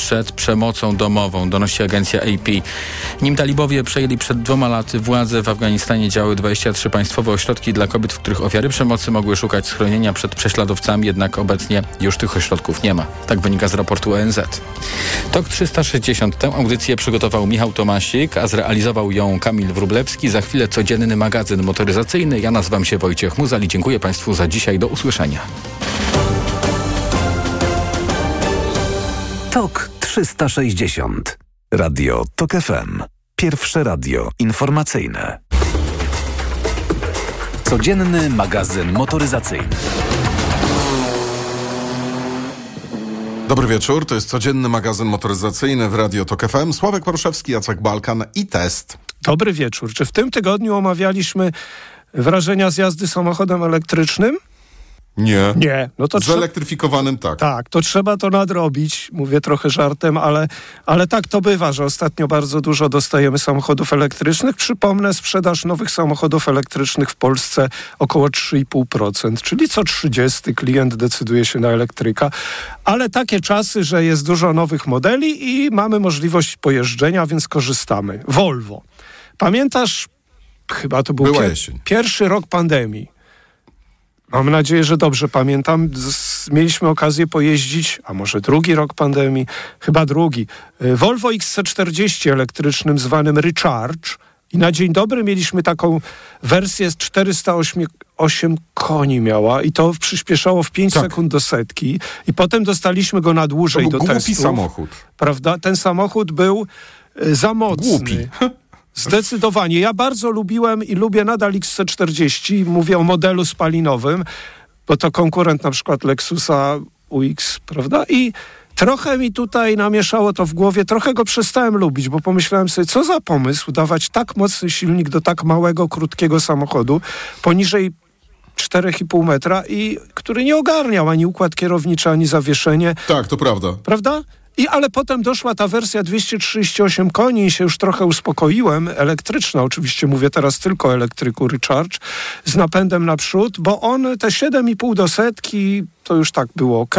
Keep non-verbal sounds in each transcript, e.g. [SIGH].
przed przemocą domową, donosi agencja AP. Nim talibowie przejęli przed dwoma laty władzę, w Afganistanie działały 23 państwowe ośrodki dla kobiet, w których ofiary przemocy mogły szukać schronienia przed prześladowcami, jednak obecnie już tych ośrodków nie ma. Tak wynika z raportu ONZ. TOK 360. Tę audycję przygotował Michał Tomasik, a zrealizował ją Kamil Wrublewski. Za chwilę codzienny magazyn motoryzacyjny. Ja nazywam się Wojciech Muzal i dziękuję Państwu za dzisiaj. Do usłyszenia. TOK 360. Radio TOK FM. Pierwsze radio informacyjne. Codzienny magazyn motoryzacyjny. Dobry wieczór, to jest codzienny magazyn motoryzacyjny w Radio TOK FM. Sławek Poruszewski, Jacek Balkan i test. Dobry wieczór. Czy w tym tygodniu omawialiśmy wrażenia z jazdy samochodem elektrycznym? Nie. Nie. No to Zelektryfikowanym tak. Tak, to trzeba to nadrobić. Mówię trochę żartem, ale, ale tak to bywa, że ostatnio bardzo dużo dostajemy samochodów elektrycznych. Przypomnę, sprzedaż nowych samochodów elektrycznych w Polsce około 3,5%, czyli co 30 klient decyduje się na elektryka. Ale takie czasy, że jest dużo nowych modeli i mamy możliwość pojeżdżenia, więc korzystamy. Volvo. Pamiętasz, chyba to był pier- pierwszy rok pandemii. Mam nadzieję, że dobrze pamiętam. Mieliśmy okazję pojeździć, a może drugi rok pandemii, chyba drugi. y, Volvo XC40 elektrycznym zwanym Recharge. I na dzień dobry mieliśmy taką wersję z 408 8 koni miała i to przyspieszało w 5 Tak. sekund do setki. I potem dostaliśmy go na To dłużej był do głupi testów. samochód. Prawda? Ten samochód był y, za mocny. Głupi. Zdecydowanie. Ja bardzo lubiłem i lubię nadal XC40. Mówię o modelu spalinowym, bo to konkurent na przykład Lexusa UX, prawda? I trochę mi tutaj namieszało to w głowie, trochę go przestałem lubić, bo pomyślałem sobie, co za pomysł dawać tak mocny silnik do tak małego, krótkiego samochodu poniżej 4,5 metra i który nie ogarniał ani układ kierowniczy, ani zawieszenie. Tak, to prawda. Prawda? I ale potem doszła ta wersja 238 koni i się już trochę uspokoiłem. Elektryczna, oczywiście mówię teraz tylko o elektryku Recharge, z napędem naprzód, bo on te 7,5 do setki to już tak było ok.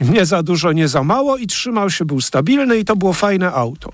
Nie za dużo, nie za mało i trzymał się, był stabilny i to było fajne auto.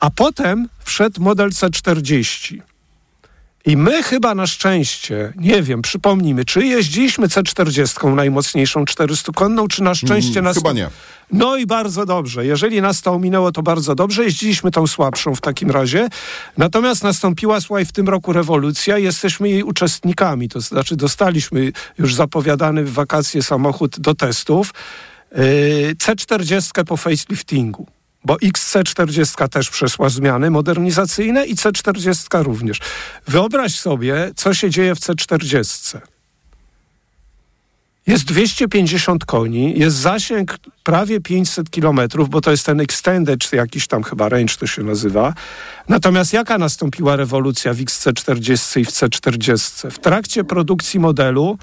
A potem wszedł model C40. I my chyba na szczęście, nie wiem, przypomnijmy, czy jeździliśmy C40 najmocniejszą 400-konną, czy na szczęście Mm, nas... chyba nie. No i bardzo dobrze. Jeżeli nas to ominęło, to bardzo dobrze. Jeździliśmy tą słabszą w takim razie. Natomiast nastąpiła, słuchaj, w tym roku rewolucja i jesteśmy jej uczestnikami. To znaczy dostaliśmy już zapowiadany w wakacje samochód do testów. Yy, C40 po faceliftingu. Bo XC40 też przeszła zmiany modernizacyjne i C40 również. Wyobraź sobie, co się dzieje w C40. Jest 250 koni, jest zasięg prawie 500 kilometrów, bo to jest ten extended, czy jakiś tam chyba range to się nazywa. Natomiast jaka nastąpiła rewolucja w XC40 i w C40? W trakcie produkcji modelu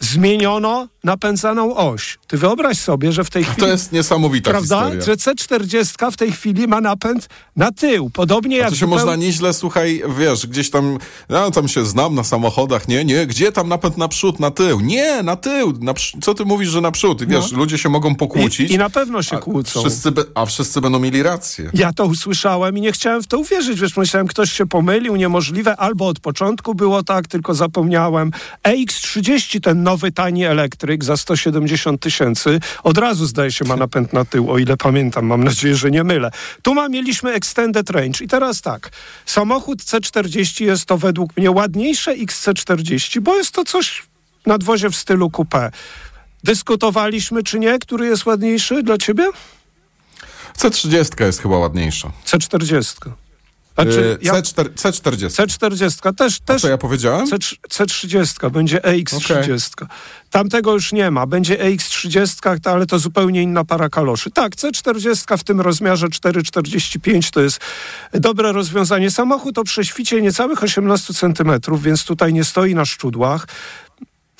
zmieniono napędzaną oś. Ty wyobraź sobie, że w tej chwili... To jest niesamowita Prawda? historia. Że C40 w tej chwili ma napęd na tył. Podobnie A jak to się zupeł- można nieźle, słuchaj, wiesz, gdzieś tam, ja tam się znam na samochodach, nie, nie, gdzie tam napęd naprzód, na tył? Nie, na tył, na, przy- co ty mówisz, że naprzód? Wiesz, ludzie się mogą pokłócić, No. I, I na pewno się a, kłócą. wszyscy be, a wszyscy będą mieli rację. Ja to usłyszałem i nie chciałem w to uwierzyć, wiesz, myślałem, ktoś się pomylił, niemożliwe, albo od początku było tak, tylko zapomniałem. EX30, ten nowy, tani elektryk za 170 tysięcy, od razu zdaje się ma napęd na tył, o ile pamiętam, mam nadzieję, że nie mylę. Tu ma, mieliśmy extended range i teraz tak, samochód C40 jest to według mnie ładniejsze XC40, bo jest to coś nadwozie w stylu coupé. Dyskutowaliśmy, czy nie, który jest ładniejszy dla ciebie? C30 jest chyba ładniejsza. C40. Znaczy, ja, C4, C40. C40 też, A też co ja powiedziałem? C, C30, będzie EX30. Tamtego już nie ma, będzie EX30, to- ale to zupełnie inna para kaloszy. Tak, C40 w tym rozmiarze 4,45 to jest dobre rozwiązanie. Samochód o prześwicie niecałych 18 cm, więc tutaj nie stoi na szczudłach.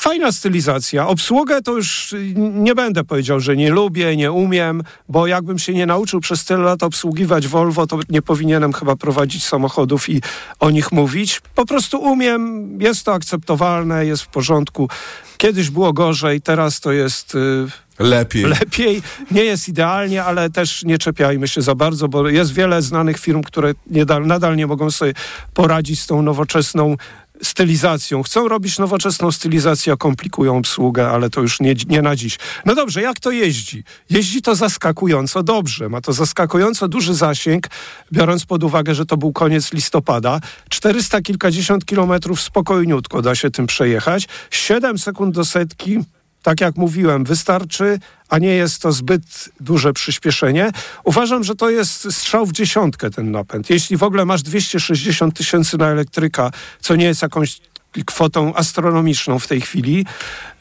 Fajna stylizacja. Obsługę to już nie będę powiedział, że nie lubię, nie umiem, bo jakbym się nie nauczył przez tyle lat obsługiwać Volvo, to nie powinienem chyba prowadzić samochodów i o nich mówić. Po prostu umiem, jest to akceptowalne, jest w porządku. Kiedyś było gorzej, teraz to jest y, Lepiej. Lepiej. Nie jest idealnie, ale też nie czepiajmy się za bardzo, bo jest wiele znanych firm, które nie, nadal nie mogą sobie poradzić z tą nowoczesną stylizacją. Chcą robić nowoczesną stylizację, komplikują obsługę, ale to już nie, nie na dziś. No dobrze, jak to jeździ? Jeździ to zaskakująco dobrze. Ma to zaskakująco duży zasięg, biorąc pod uwagę, że to był koniec listopada. 400 kilkadziesiąt kilometrów spokojniutko da się tym przejechać. 7 sekund do setki tak jak mówiłem, wystarczy, a nie jest to zbyt duże przyspieszenie. Uważam, że to jest strzał w dziesiątkę ten napęd. Jeśli w ogóle masz 260 tysięcy na elektryka, co nie jest jakąś kwotą astronomiczną w tej chwili,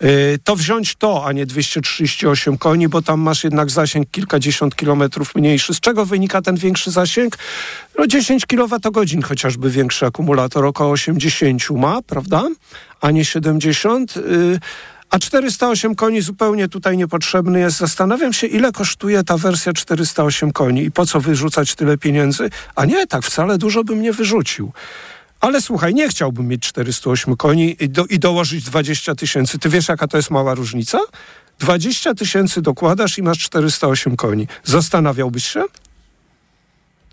y, to wziąć to, a nie 238 koni, bo tam masz jednak zasięg kilkadziesiąt kilometrów mniejszy. Z czego wynika ten większy zasięg? No 10 kWh chociażby większy akumulator, około 80 ma, prawda? A nie 70. A 408 koni zupełnie tutaj niepotrzebny jest. Zastanawiam się, ile kosztuje ta wersja 408 koni i po co wyrzucać tyle pieniędzy. A nie, tak wcale dużo bym nie wyrzucił. Ale słuchaj, nie chciałbym mieć 408 koni i, do, i dołożyć 20 tysięcy. Ty wiesz, jaka to jest mała różnica? 20 tysięcy dokładasz i masz 408 koni. Zastanawiałbyś się?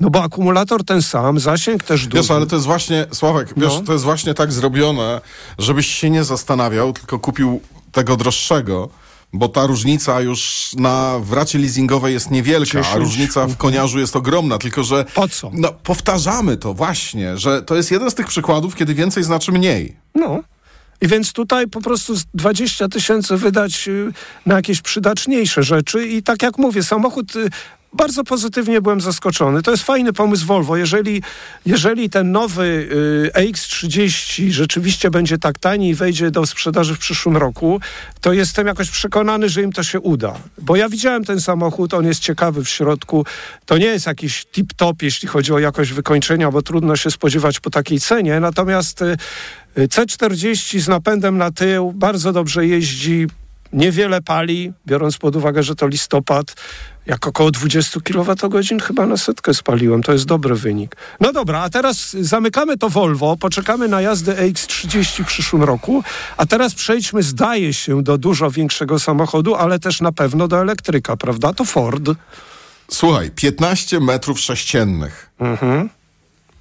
No bo akumulator ten sam, zasięg też duży. Wiesz, ale to jest właśnie, Sławek, wiesz, no. to jest właśnie tak zrobione, żebyś się nie zastanawiał, tylko kupił tego droższego, bo ta różnica już na w racie leasingowej jest niewielka, a różnica w koniarzu jest ogromna, tylko że po co? No, powtarzamy to właśnie, że to jest jeden z tych przykładów, kiedy więcej znaczy mniej. No. I więc tutaj po prostu 20 tysięcy wydać y, na jakieś przydatniejsze rzeczy. I tak jak mówię, samochód y, bardzo pozytywnie byłem zaskoczony. To jest fajny pomysł Volvo. Jeżeli, jeżeli ten nowy y, EX30 rzeczywiście będzie tak tani i wejdzie do sprzedaży w przyszłym roku, to jestem jakoś przekonany, że im to się uda. Bo ja widziałem ten samochód, on jest ciekawy w środku. To nie jest jakiś tip-top, jeśli chodzi o jakość wykończenia, bo trudno się spodziewać po takiej cenie. Natomiast y, C40 z napędem na tył bardzo dobrze jeździ, niewiele pali, biorąc pod uwagę, że to listopad, jak około 20 kWh chyba na setkę spaliłem. To jest dobry wynik. No dobra, a teraz zamykamy to Volvo, poczekamy na jazdę EX30 w przyszłym roku, a teraz przejdźmy, zdaje się, do dużo większego samochodu, ale też na pewno do elektryka, prawda? To Ford. Słuchaj, 15 metrów sześciennych. Mhm.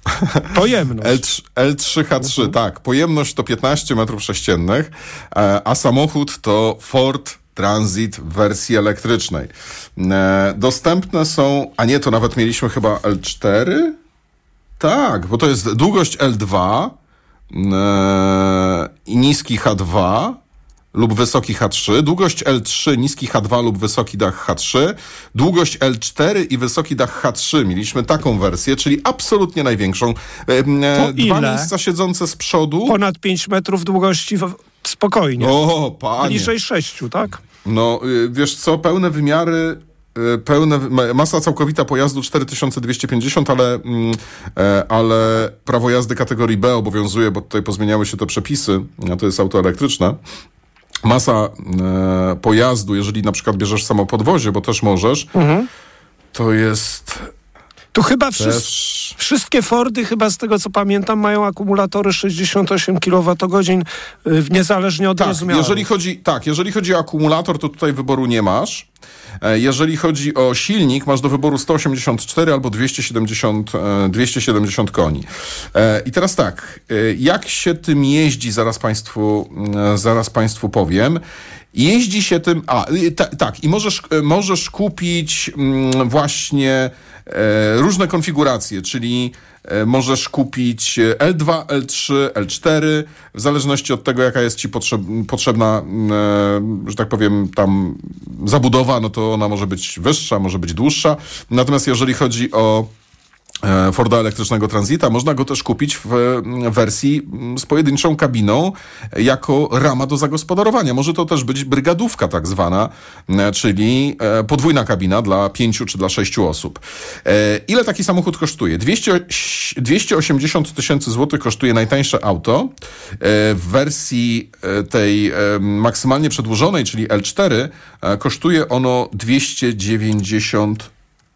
[LAUGHS] Pojemność. L3, L3H3, mhm. tak. Pojemność to 15 metrów sześciennych, e, a samochód to Ford Transit w wersji elektrycznej. E, dostępne są, a nie, to nawet mieliśmy chyba L4? Tak, bo to jest długość L2 e, i niski H2 lub wysoki H3, długość L3, niski H2 lub wysoki dach H3, długość L4 i wysoki dach H3. Mieliśmy taką wersję, czyli absolutnie największą. E, to Dwa ile? miejsca siedzące z przodu. Ponad 5 metrów długości spokojnie. O, panie. Bliżej 6, tak? No, y, wiesz co, pełne wymiary y, pełne, masa całkowita pojazdu 4250, ale, mm, e, ale prawo jazdy kategorii B obowiązuje, bo tutaj pozmieniały się te przepisy, a to jest auto elektryczne. Masa e, pojazdu, jeżeli na przykład bierzesz samo podwozie, bo też możesz, mhm. to jest tu chyba Też... wszystkie Fordy, chyba z tego co pamiętam, mają akumulatory 68 kWh, niezależnie od tak, rozmiaru. Jeżeli chodzi, tak, jeżeli chodzi o akumulator, to tutaj wyboru nie masz. E, jeżeli chodzi o silnik, masz do wyboru 184 albo 270, 270 e, koni. E, I teraz tak, jak się tym jeździ, zaraz Państwu, zaraz państwu powiem. Jeździ się tym, a tak, i możesz, możesz kupić mm, właśnie E, różne konfiguracje, czyli e, możesz kupić L2, L3, L4, w zależności od tego, jaka jest ci potrzebna, e, że tak powiem, tam zabudowa, no to ona może być wyższa, może być dłuższa. Natomiast jeżeli chodzi o Forda elektrycznego Transita. Można go też kupić w wersji mm, z pojedynczą kabiną jako rama do zagospodarowania. Może to też być brygadówka tak zwana, e, czyli e, podwójna kabina dla pięciu czy dla sześciu osób. Ile taki samochód kosztuje? 200, 280 tysięcy złotych kosztuje najtańsze auto. W wersji tej maksymalnie przedłużonej, czyli L4, kosztuje ono 290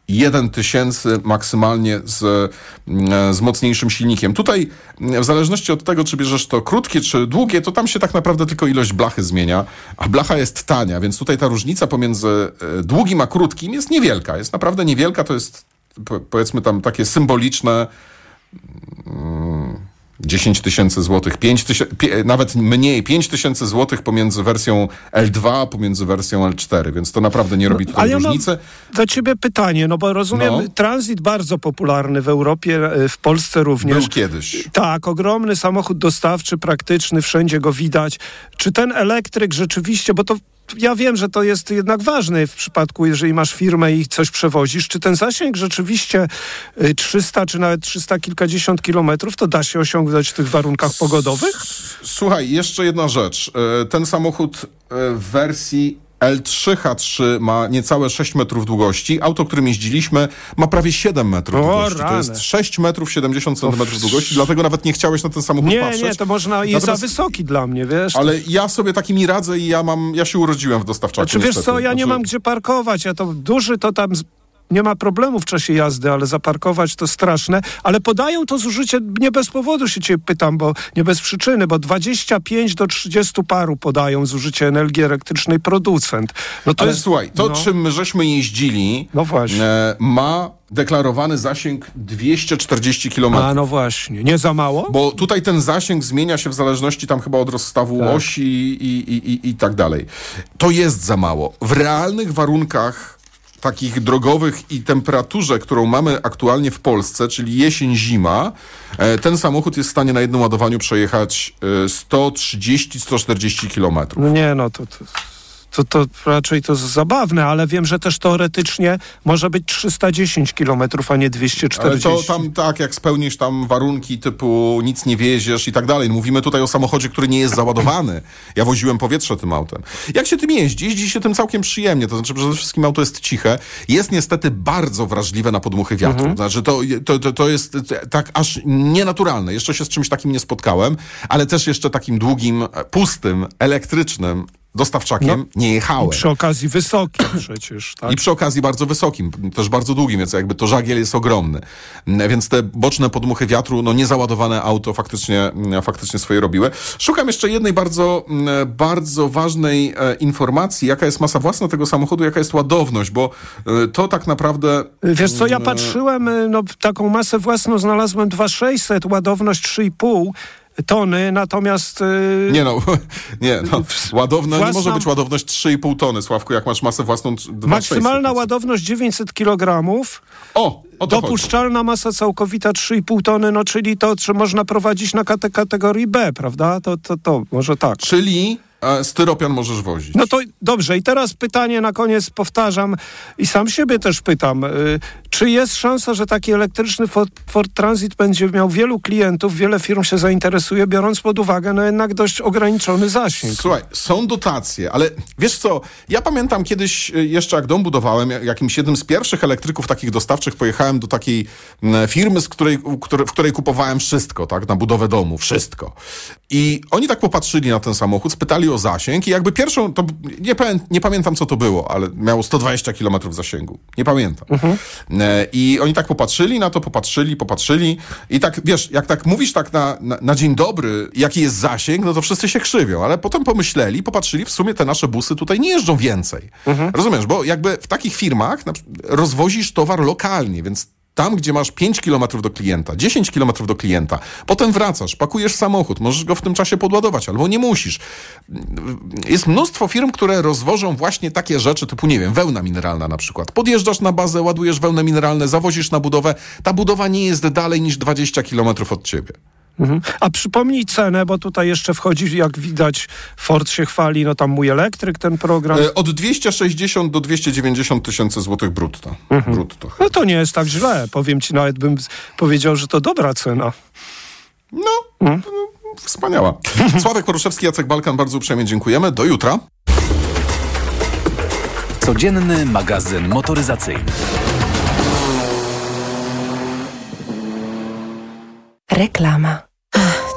1 tysięcy maksymalnie z, mm, z mocniejszym silnikiem. Tutaj w zależności od tego, czy bierzesz to krótkie, czy długie, to tam się tak naprawdę tylko ilość blachy zmienia, a blacha jest tania, więc tutaj ta różnica pomiędzy e, długim a krótkim jest niewielka. Jest naprawdę niewielka, to jest powiedzmy tam takie symboliczne 10 tysięcy złotych, 5 tysięcy, nawet mniej, 5 tysięcy złotych pomiędzy wersją L2, pomiędzy wersją L4, więc to naprawdę nie robi tutaj no, różnicy. Ja do ciebie pytanie, no bo rozumiem, no. transit bardzo popularny w Europie, e, w Polsce również. Był kiedyś. Tak, ogromny samochód dostawczy, praktyczny, wszędzie go widać. Czy ten elektryk rzeczywiście, bo to ja wiem, że to jest jednak ważne w przypadku, jeżeli masz firmę i coś przewozisz. Czy ten zasięg rzeczywiście 300 y, czy nawet 300 kilkadziesiąt kilometrów to da się osiągnąć w tych warunkach pogodowych? Słuchaj, jeszcze jedna rzecz. Y, ten samochód y, w wersji L3H3 ma niecałe 6 metrów długości. Auto, którym jeździliśmy, ma prawie 7 metrów o, długości. Rany. To jest 6 metrów 70 centymetrów długości, dlatego nawet nie chciałeś na ten samochód nie, patrzeć. Nie, nie, to można, jest Natomiast, za wysoki dla mnie, wiesz. Ale ja sobie takimi radzę i ja mam, ja się urodziłem w dostawczaku. Znaczy, wiesz co, ja znaczy... nie mam gdzie parkować, ja to duży to tam nie ma problemu w czasie jazdy, ale zaparkować to straszne. Ale podają to zużycie, nie bez powodu się cię pytam, bo nie bez przyczyny, bo 25 do 30 paru podają zużycie energii elektrycznej producent. No to ale jest, słuchaj, to no. czym my żeśmy jeździli, no właśnie. E, ma deklarowany zasięg 240 km. A no właśnie, nie za mało? Bo tutaj ten zasięg zmienia się w zależności tam chyba od rozstawu tak. osi i, i, i, i tak dalej. To jest za mało. W realnych warunkach takich drogowych i temperaturze, którą mamy aktualnie w Polsce, czyli jesień, zima, e, ten samochód jest w stanie na jednym ładowaniu przejechać 130-140 e, kilometrów. No nie, no to... to to, to raczej to zabawne, ale wiem, że też teoretycznie może być 310 km, a nie 240. Ale to tam tak, jak spełnisz tam warunki typu nic nie wieziesz i tak dalej. Mówimy tutaj o samochodzie, który nie jest załadowany. Ja woziłem powietrze tym autem. Jak się tym jeździ? Jeździ się tym całkiem przyjemnie. To znaczy przede wszystkim auto jest ciche. Jest niestety bardzo wrażliwe na podmuchy wiatru. Mhm. Znaczy to, to, to, to jest tak aż nienaturalne. Jeszcze się z czymś takim nie spotkałem, ale też jeszcze takim długim, pustym, elektrycznym dostawczakiem no, nie jechałem. I przy okazji wysokim [CLEARS THROAT] przecież, tak? I przy okazji bardzo wysokim, też bardzo długim, więc jakby to żagiel jest ogromny. Więc te boczne podmuchy wiatru, no niezaładowane auto faktycznie, faktycznie swoje robiły. Szukam jeszcze jednej bardzo, bardzo ważnej e, informacji, jaka jest masa własna tego samochodu, jaka jest ładowność, bo e, to tak naprawdę... Wiesz co, ja patrzyłem, e, no taką masę własną znalazłem 2600, ładowność 3,5, tony, natomiast... Yy, nie no, [LAUGHS] nie no. Ładowna, własna, nie może być ładowność 3,5 tony, Sławku, jak masz masę własną... Maksymalna ładowność 900 kg. O, o Dopuszczalna chodzi. masa całkowita 3,5 tony, no czyli to, czy można prowadzić na kategorii B, prawda? To, to, to, może tak. Czyli a styropian możesz wozić. No to dobrze. I teraz pytanie na koniec powtarzam i sam siebie też pytam. Czy jest szansa, że taki elektryczny Ford, Transit będzie miał wielu klientów, wiele firm się zainteresuje, biorąc pod uwagę no jednak dość ograniczony zasięg? Słuchaj, są dotacje, ale wiesz co, ja pamiętam kiedyś y, jeszcze jak dom budowałem, jakimś jednym z pierwszych elektryków takich dostawczych pojechałem do takiej firmy, z której, w której kupowałem wszystko, tak, na budowę domu, wszystko. I oni tak popatrzyli na ten samochód, spytali o zasięg i jakby pierwszą, to nie, nie pamiętam co to było, ale miało 120 km zasięgu. Nie pamiętam. Mhm. E, I oni tak popatrzyli na to, popatrzyli, popatrzyli i tak, wiesz, jak tak mówisz tak na, na, na dzień dobry, jaki jest zasięg, no to wszyscy się krzywią, ale potem pomyśleli, popatrzyli, w sumie te nasze busy tutaj nie jeżdżą więcej. Mhm. Rozumiesz, bo jakby w takich firmach rozwozisz towar lokalnie, więc tam, gdzie masz 5 km do klienta, 10 km do klienta, potem wracasz, pakujesz samochód, możesz go w tym czasie podładować, albo nie musisz. Jest mnóstwo firm, które rozwożą właśnie takie rzeczy, typu, nie wiem, wełna mineralna na przykład. Podjeżdżasz na bazę, ładujesz wełnę mineralne, zawozisz na budowę. Ta budowa nie jest dalej niż 20 km od ciebie. Mhm. A przypomnij cenę, bo tutaj jeszcze wchodzi, jak widać, Ford się chwali, no tam mój elektryk, ten program. E, od 260 do 290 tysięcy złotych brutto. Mhm. brutto. No to nie jest tak źle. Powiem ci, nawet bym powiedział, że to dobra cena. No, mhm. wspaniała. [LAUGHS] Sławek Poruszewski, Jacek Balkan, bardzo uprzejmie dziękujemy. Do jutra. Codzienny magazyn motoryzacyjny. Reklama.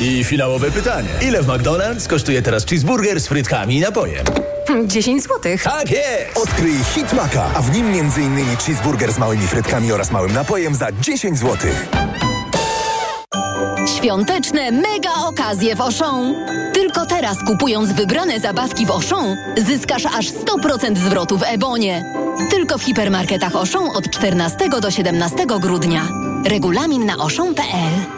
I finałowe pytanie. Ile w McDonald's kosztuje teraz cheeseburger z frytkami i napojem? 10 złotych. Tak jest! Odkryj Hit Maka, a w nim m.in. cheeseburger z małymi frytkami oraz małym napojem za 10 zł. Świąteczne mega okazje w Auchan. Tylko teraz kupując wybrane zabawki w Auchan zyskasz aż 100% zwrotu w Ebonie. Tylko w hipermarketach Auchan od 14 do 17 grudnia. Regulamin na auchan.pl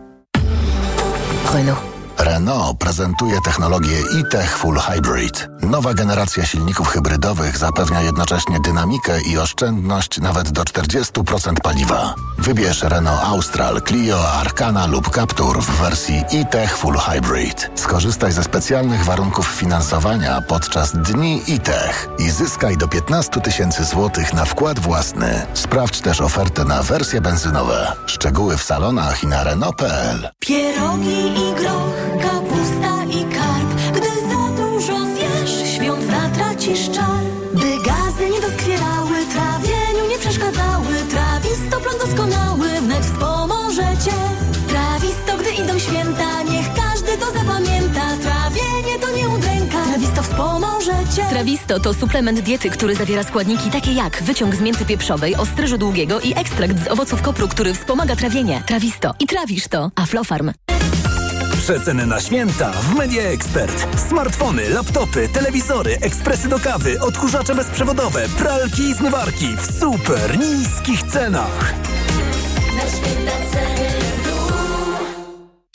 Renault. Renault prezentuje technologię e-Tech Full Hybrid. Nowa generacja silników hybrydowych zapewnia jednocześnie dynamikę i oszczędność nawet do 40% paliwa. Wybierz Renault Austral, Clio, Arcana lub Captur w wersji e-Tech Full Hybrid. Skorzystaj ze specjalnych warunków finansowania podczas dni e-Tech i zyskaj do 15 tysięcy złotych na wkład własny. Sprawdź też ofertę na wersje benzynowe. Szczegóły w salonach i na Renault.pl. Pierogi i groch, kapusta i karp. Gdy za dużo zjesz, świąt zatracisz czar. By gazy nie doskwierały, trawieniu nie przeszkadzały. Trawisto plan doskonały, wnet wspomoże cię. Trawisto, gdy idą święta, niech każdy to zapamięta. Trawienie to nie udręka, Trawisto wspomoże cię. Trawisto to suplement diety, który zawiera składniki takie jak wyciąg z mięty pieprzowej, ostryżu długiego i ekstrakt z owoców kopru, który wspomaga trawienie. Trawisto. I trawisz to. Aflofarm. Przeceny na święta w Media Expert. Smartfony, laptopy, telewizory, ekspresy do kawy, odkurzacze bezprzewodowe, pralki i zmywarki w super niskich cenach. Na święta ceny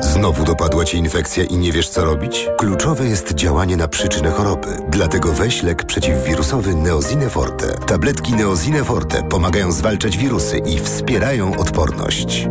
Znowu dopadła Ci infekcja i nie wiesz co robić? Kluczowe jest działanie na przyczynę choroby. Dlatego weź lek przeciwwirusowy Neozine Forte. Tabletki Neozine Forte pomagają zwalczać wirusy i wspierają odporność.